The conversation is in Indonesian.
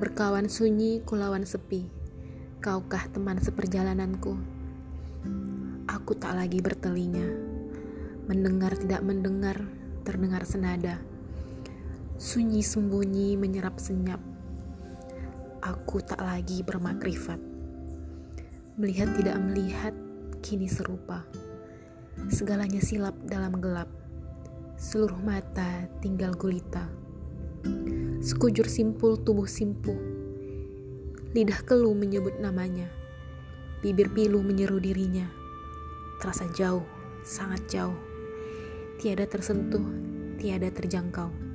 Kawan sunyi, kulawan sepi. Kaukah teman seperjalananku? Aku tak lagi bertelinga. Mendengar tidak mendengar, terdengar senada. Sunyi sembunyi menyerap senyap. Aku tak lagi bermakrifat. Melihat tidak melihat, kini serupa. Segalanya silap dalam gelap. Seluruh mata tinggal gulita. Sekujur simpul tubuh simpuh. Lidah keluh menyebut namanya. Bibir pilu menyeru dirinya. Terasa jauh, sangat jauh. Tiada tersentuh, tiada terjangkau.